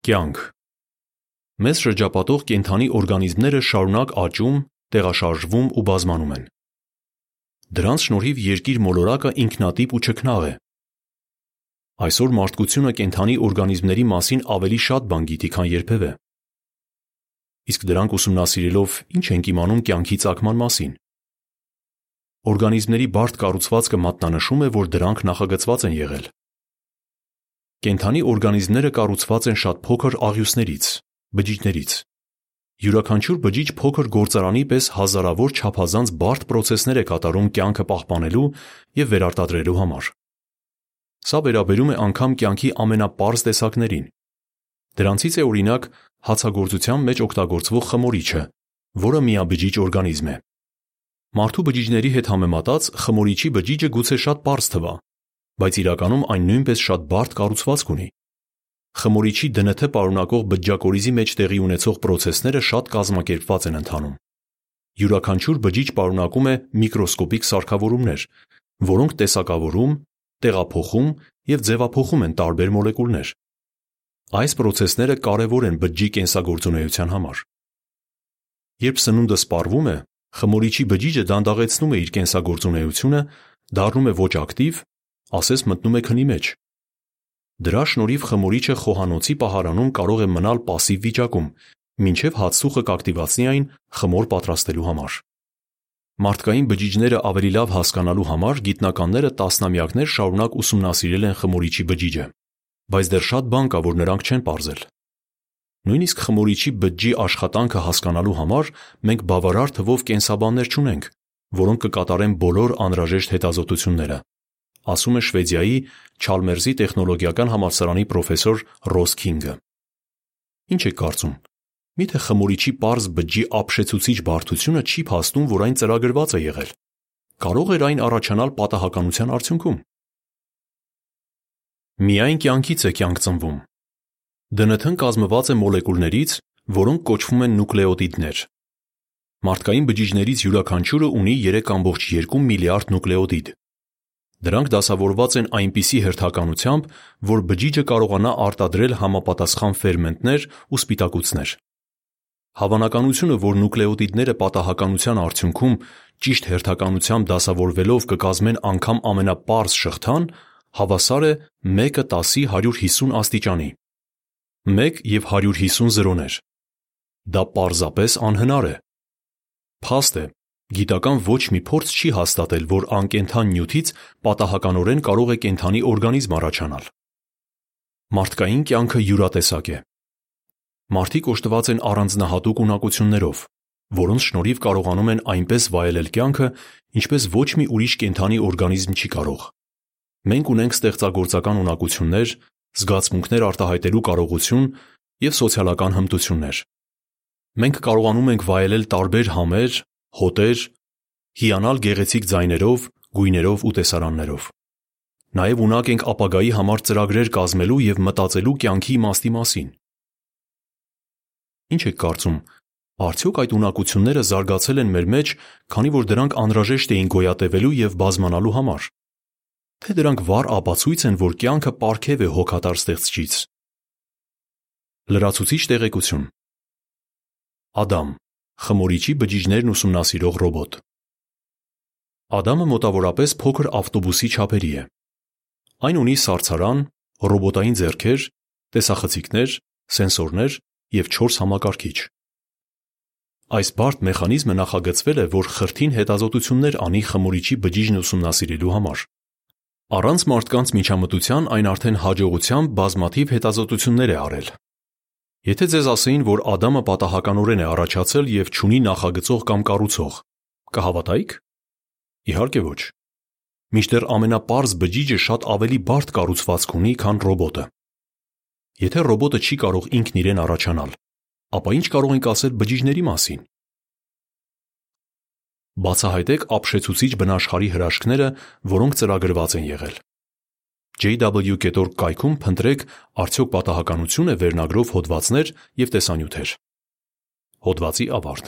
Կյանք Մեզ շրջապատող կենդանի օրգանիզմները շարունակ աճում, տեղաշարժվում ու բազմանում են։ Դրանց շնորհիվ Երկիր մոլորակը ինքնատիպ ու չքնաղ է։ Այսօր մարդկությունը կենդանի օրգանիզմների մասին ավելի շատ բան գիտի, քան երբևէ։ Իսկ դրանք ուսումնասիրելով ի՞նչ ենք իմանում կյանքի ծագման մասին։ Օրգանիզմների բարդ կառուցվածքը մատնանշում է, որ դրանք նախագծված են եղել։ Կենդանի օրգանիզմները կառուցված են շատ փոքր աղյուսներից, բջիջներից։ Յուրաքանչյուր բջիջ փոքր գործարանի պես հազարավոր չափազանց բարդ պրոցեսներ է կատարում կյանքը պահպանելու և վերարտադրելու համար։ Սա վերաբերում է անգամ կյանքի ամենապարզ տեսակներին։ Դրանցից է օրինակ հացագործության մեջ օգտագործվող խմորիչը, որը միաբջիջ օրգանիզմ է։ Մարդու բջիջների հետ համեմատած խմորիչի բջիջը գուցե շատ պարզ թվա, բայց իրականում այն նույնպես շատ բարդ կառուցվածք ունի։ Խմորիչի ԴՆԹ պարունակող բջջակորիզի մեջ տեղի ունեցող պրոցեսները շատ կազմակերպված են ընթանում։ Յուրաքանչյուր բջիջ պարունակում է միկրոսկոպիկ սարքավորումներ, որոնք տեսակավորում, տեղափոխում և ձևափոխում են տարբեր մոլեկուլներ։ Այս պրոցեսները կարևոր են բջջի կենսագործունեության համար։ Երբ սնունդը սպառվում է, խմորիչի բջիջը դանդաղեցնում է իր կենսագործունեությունը, դառնում է ոչ ակտիվ, ասես մտնում է քնի մեջ։ Դրա շնորհիվ խմորիչը խոհանոցի պահարանում կարող է մնալ պասիվ վիճակում, մինչև հացսուխը կակտիվացնի այն խմոր պատրաստելու համար։ Մարդկային բջիջները ավելի լավ հասկանալու համար գիտնականները տասնամյակներ շարունակ ուսումնասիրել են խմորիչի բջիջը, բայց դեռ շատ բան կա, որ նրանք չեն պարզել։ Նույնիսկ խմորիչի բջջի աշխատանքը հասկանալու համար մենք բավարար թվով կենսաբաններ չունենք, որոնք կկատարեն բոլոր անհրաժեշտ հետազոտությունները, ասում է Շվեդիայի Չալմերսի տեխնոլոգիական համալսարանի պրոֆեսոր Ռոս Քինգը։ Ինչ եք կարծում, Միթե խմորիչի պարզ բջջի ապշեցուցիչ բարդությունը չի փաստում, որ այն ծրագրված է եղել։ Կարող էր այն առաջանալ պատահականության արդյունքում։ Միայն կյանքից է կյանք ծնվում։ ԴՆԹ-ն կազմված է մոլեկուլներից, որոնք կոչվում են նուկլեոտիդներ։ Մարդկային բջիջներից յուրաքանչյուրը ունի 3.2 միլիարդ նուկլեոտիդ։ Դրանք դասավորված են այնպիսի հերթականությամբ, որ բջիջը կարողանա արտադրել համապատասխան ֆերմենտներ ու սպիտակուցներ։ Հավանականությունը, որ նուկլեոտիդները պատահականության արդյունքում ճիշտ հերթականությամբ դասավորվելով կկազմեն անգամ ամենապարզ շղթան, հավասար է 1:10-150 աստիճանի (1 և 150 զրոներ)։ Դա պարզապես անհնար է։ Փաստ է, գիտական ոչ մի փորձ չի հաստատել, որ անկենդան նյութից պատահականորեն կարող է կենդանի օրգանիզմ առաջանալ։ Մարդկային կյանքը յուրատեսակ է։ Մարդիկ օժտված են առանձնահատուկ ունակություններով, որոնց շնորհիվ կարողանում են այնպես վայելել կյանքը, ինչպես ոչ մի ուրիշ կենդանի օրգանիզմ չի կարող։ Մենք ունենք ստեղծագործական ունակություններ, զգացմունքներ արտահայտելու կարողություն և սոցիալական հմտություններ։ Մենք կարողանում ենք վայելել տարբեր համեր, հոտեր, հիանալ գեղեցիկ ձայներով, գույներով ու տեսարաններով։ Նաև ունակ ենք ապագայի համար ծրագրեր կազմելու և մտածելու կյանքի իմաստի մասին։ Ինչ եք կարծում, արդյոք այդ ունակությունները զարգացել են մեր մեջ, քանի որ դրանք անհրաժեշտ էին գոյատևելու և բազմանալու համար։ Թե դրանք վառ ապացույց են, որ կյանքը պարգև է հոգատար Ստեղծչից։ Լրացուցիչ տեղեկություն Ադամ՝ խմորիչի բջիջներն ուսումնասիրող ռոբոտ։ Ադամը մոտավորապես փոքր ավտոբուսի չափերի է։ Այն ունի սառցարան, ռոբոտային ձեռքեր, տեսախցիկներ, սենսորներ և չորս համակարգիչ։ Այս բարդ մեխանիզմը նախագծվել է, որ խրթին հետազոտություններ անի խմորիչի բջիջն ուսումնասիրելու համար։ Առանց մարդկանց միջամտության այն արդեն հաջողությամբ բազմաթիվ հետազոտություններ է արել։ Եթե ձեզ ասեին, որ Ադամը պատահականորեն է առաջացել և չունի նախագծող կամ կառուցող, կհավատայի՞ք։ Իհարկե ոչ։ Մինչդեռ ամենապարզ բջիջը շատ ավելի բարդ կառուցվածք ունի, քան ռոբոտը։ Եթե ռոբոտը չի կարող ինքն իրեն առաջանալ, ապա ի՞նչ կարող ենք ասել բջիջների մասին։ Բացահայտեք ապշեցուցիչ բնաշխարհի հրաշքները, որոնք ծրագրված են եղել։ jw.org կայքում փնտրեք «Արդյոք պատահականությո՞ւն է» վերնագրով հոդվածներ և տեսանյութեր։ Հոդվացի ավարտ։